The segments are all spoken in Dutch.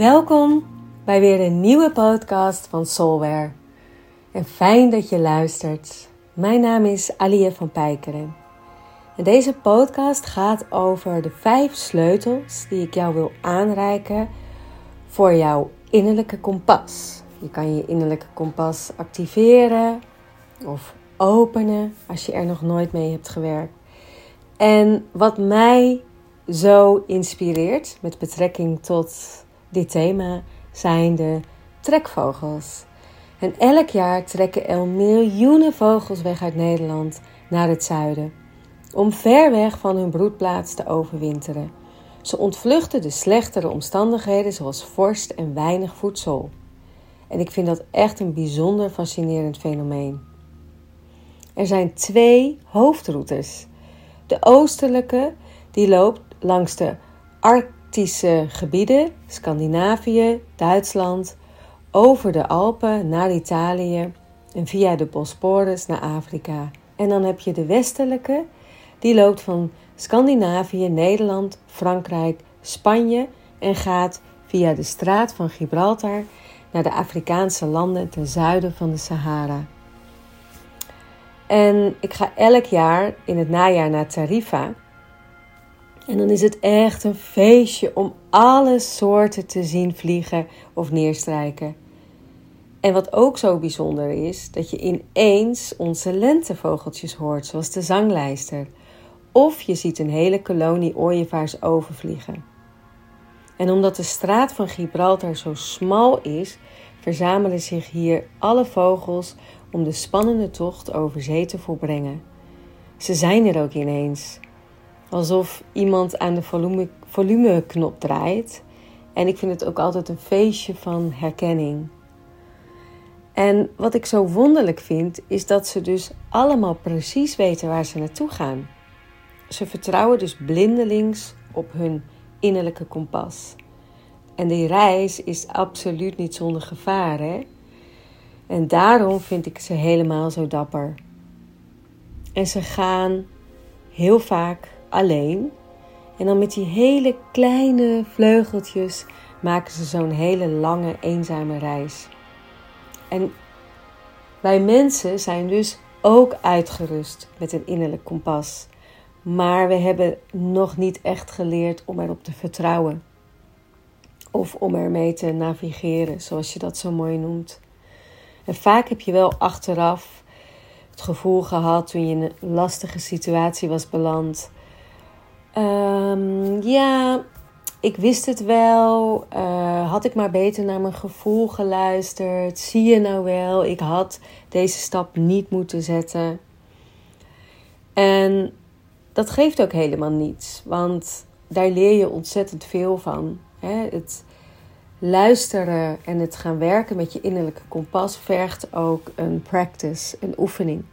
Welkom bij weer een nieuwe podcast van Soulware. En fijn dat je luistert. Mijn naam is Alia van Pijkeren. En deze podcast gaat over de vijf sleutels die ik jou wil aanreiken voor jouw innerlijke kompas. Je kan je innerlijke kompas activeren of openen als je er nog nooit mee hebt gewerkt. En wat mij zo inspireert met betrekking tot dit thema zijn de trekvogels. En elk jaar trekken er miljoenen vogels weg uit Nederland naar het zuiden om ver weg van hun broedplaats te overwinteren. Ze ontvluchten de slechtere omstandigheden zoals vorst en weinig voedsel. En ik vind dat echt een bijzonder fascinerend fenomeen. Er zijn twee hoofdroutes. De oostelijke, die loopt langs de Arctische gebieden, Scandinavië, Duitsland, over de Alpen naar Italië en via de Bosporus naar Afrika. En dan heb je de westelijke, die loopt van Scandinavië, Nederland, Frankrijk, Spanje en gaat via de straat van Gibraltar naar de Afrikaanse landen ten zuiden van de Sahara. En ik ga elk jaar in het najaar naar Tarifa. En dan is het echt een feestje om alle soorten te zien vliegen of neerstrijken. En wat ook zo bijzonder is, dat je ineens onze lentevogeltjes hoort, zoals de zanglijster. Of je ziet een hele kolonie ooievaars overvliegen. En omdat de straat van Gibraltar zo smal is, verzamelen zich hier alle vogels om de spannende tocht over zee te volbrengen. Ze zijn er ook ineens. Alsof iemand aan de volume, volumeknop draait. En ik vind het ook altijd een feestje van herkenning. En wat ik zo wonderlijk vind, is dat ze dus allemaal precies weten waar ze naartoe gaan. Ze vertrouwen dus blindelings op hun innerlijke kompas. En die reis is absoluut niet zonder gevaar, hè? En daarom vind ik ze helemaal zo dapper. En ze gaan heel vaak alleen. En dan met die hele kleine vleugeltjes maken ze zo'n hele lange, eenzame reis. En wij mensen zijn dus ook uitgerust met een innerlijk kompas. Maar we hebben nog niet echt geleerd om erop te vertrouwen. Of om ermee te navigeren, zoals je dat zo mooi noemt. En vaak heb je wel achteraf het gevoel gehad toen je in een lastige situatie was beland. Um, ja, ik wist het wel. Uh, had ik maar beter naar mijn gevoel geluisterd? Zie je nou wel, ik had deze stap niet moeten zetten. En dat geeft ook helemaal niets, want daar leer je ontzettend veel van. Hè? Het luisteren en het gaan werken met je innerlijke kompas vergt ook een practice, een oefening.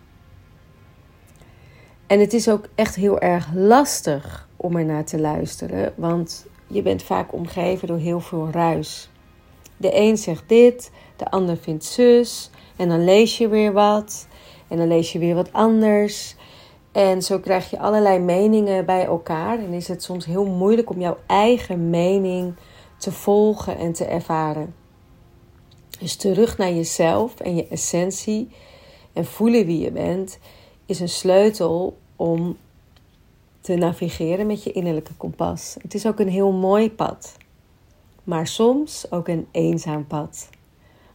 En het is ook echt heel erg lastig om er naar te luisteren, want je bent vaak omgeven door heel veel ruis. De een zegt dit, de ander vindt zus, en dan lees je weer wat, en dan lees je weer wat anders. En zo krijg je allerlei meningen bij elkaar en is het soms heel moeilijk om jouw eigen mening te volgen en te ervaren. Dus terug naar jezelf en je essentie en voelen wie je bent, is een sleutel om te navigeren met je innerlijke kompas. Het is ook een heel mooi pad, maar soms ook een eenzaam pad.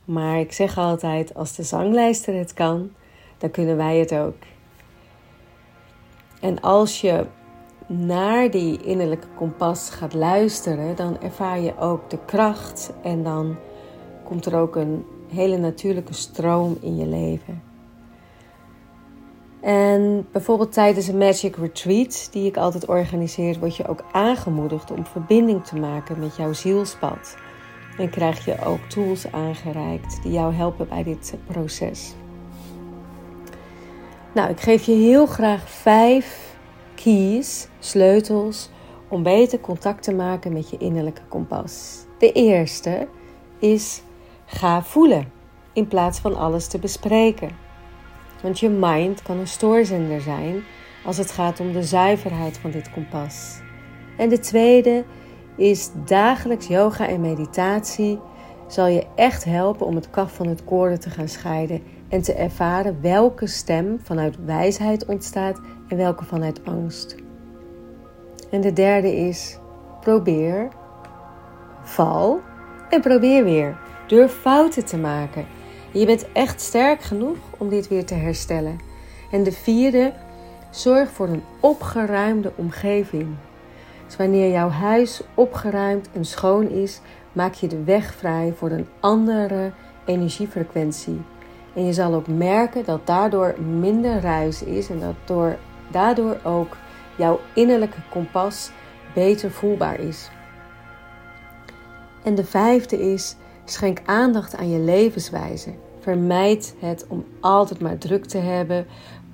Maar ik zeg altijd: als de zanglijster het kan, dan kunnen wij het ook. En als je naar die innerlijke kompas gaat luisteren, dan ervaar je ook de kracht en dan komt er ook een hele natuurlijke stroom in je leven. En bijvoorbeeld tijdens een Magic Retreat, die ik altijd organiseer, word je ook aangemoedigd om verbinding te maken met jouw zielspad. En krijg je ook tools aangereikt die jou helpen bij dit proces. Nou, ik geef je heel graag vijf keys, sleutels, om beter contact te maken met je innerlijke kompas. De eerste is ga voelen in plaats van alles te bespreken. Want je mind kan een stoorzender zijn als het gaat om de zuiverheid van dit kompas. En de tweede is dagelijks yoga en meditatie zal je echt helpen om het kaf van het koren te gaan scheiden en te ervaren welke stem vanuit wijsheid ontstaat en welke vanuit angst. En de derde is probeer, val en probeer weer. Durf fouten te maken. Je bent echt sterk genoeg om dit weer te herstellen. En de vierde, zorg voor een opgeruimde omgeving. Dus wanneer jouw huis opgeruimd en schoon is, maak je de weg vrij voor een andere energiefrequentie. En je zal ook merken dat daardoor minder ruis is en dat door, daardoor ook jouw innerlijke kompas beter voelbaar is. En de vijfde is: schenk aandacht aan je levenswijze. Vermijd het om altijd maar druk te hebben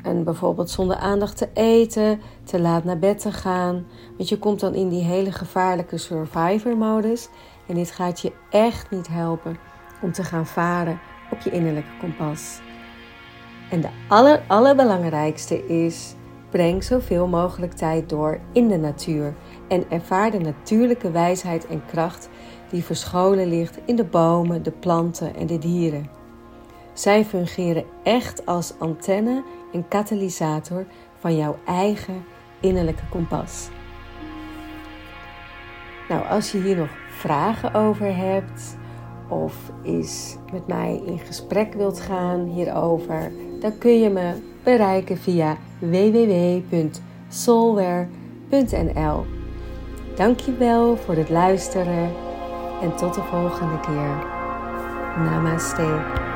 en bijvoorbeeld zonder aandacht te eten, te laat naar bed te gaan. Want je komt dan in die hele gevaarlijke survivor-modus. En dit gaat je echt niet helpen om te gaan varen op je innerlijke kompas. En de aller, allerbelangrijkste is: breng zoveel mogelijk tijd door in de natuur en ervaar de natuurlijke wijsheid en kracht die verscholen ligt in de bomen, de planten en de dieren. Zij fungeren echt als antenne en katalysator van jouw eigen innerlijke kompas. Nou, als je hier nog vragen over hebt of is met mij in gesprek wilt gaan hierover, dan kun je me bereiken via www.soulware.nl. Dankjewel voor het luisteren en tot de volgende keer. Namaste.